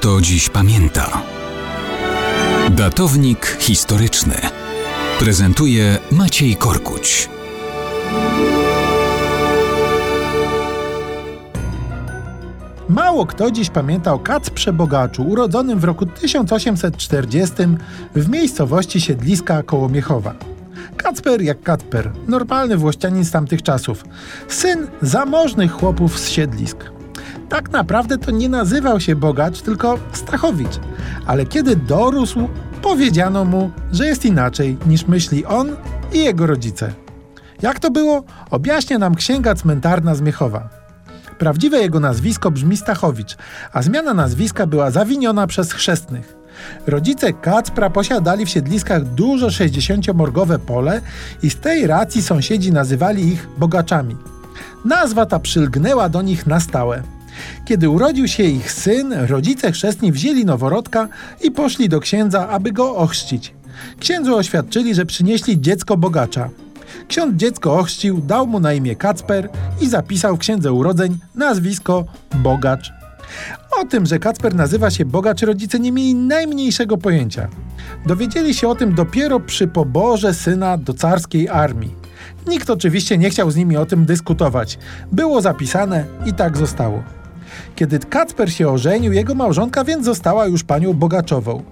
kto dziś pamięta. Datownik historyczny prezentuje Maciej Korkuć. Mało kto dziś pamięta o Kacprze Bogaczu, urodzonym w roku 1840 w miejscowości Siedliska koło Miechowa. Kacper jak Kacper, normalny włościanin z tamtych czasów, syn zamożnych chłopów z Siedlisk. Tak naprawdę to nie nazywał się Bogacz, tylko Stachowicz, ale kiedy dorósł, powiedziano mu, że jest inaczej niż myśli on i jego rodzice. Jak to było, objaśnia nam księga cmentarna z Miechowa. Prawdziwe jego nazwisko brzmi Stachowicz, a zmiana nazwiska była zawiniona przez chrzestnych. Rodzice Kacpra posiadali w siedliskach duże 60-morgowe pole i z tej racji sąsiedzi nazywali ich bogaczami. Nazwa ta przylgnęła do nich na stałe. Kiedy urodził się ich syn, rodzice chrzestni wzięli noworodka i poszli do księdza, aby go ochrzcić. Księdzu oświadczyli, że przynieśli dziecko bogacza. Ksiądz dziecko ochrzcił, dał mu na imię Kacper i zapisał w księdze urodzeń nazwisko Bogacz. O tym, że Kacper nazywa się Bogacz, rodzice nie mieli najmniejszego pojęcia. Dowiedzieli się o tym dopiero przy poborze syna do carskiej armii. Nikt oczywiście nie chciał z nimi o tym dyskutować. Było zapisane i tak zostało. Kiedy Kacper się ożenił, jego małżonka więc została już panią Bogaczową.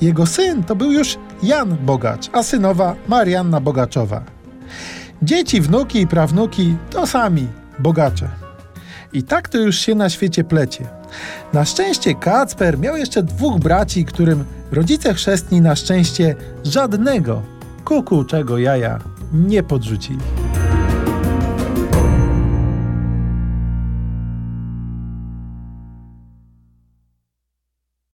Jego syn to był już Jan Bogacz, a synowa Marianna Bogaczowa. Dzieci, wnuki i prawnuki to sami bogacze. I tak to już się na świecie plecie. Na szczęście Kacper miał jeszcze dwóch braci, którym rodzice chrzestni na szczęście żadnego kukułczego jaja nie podrzucili.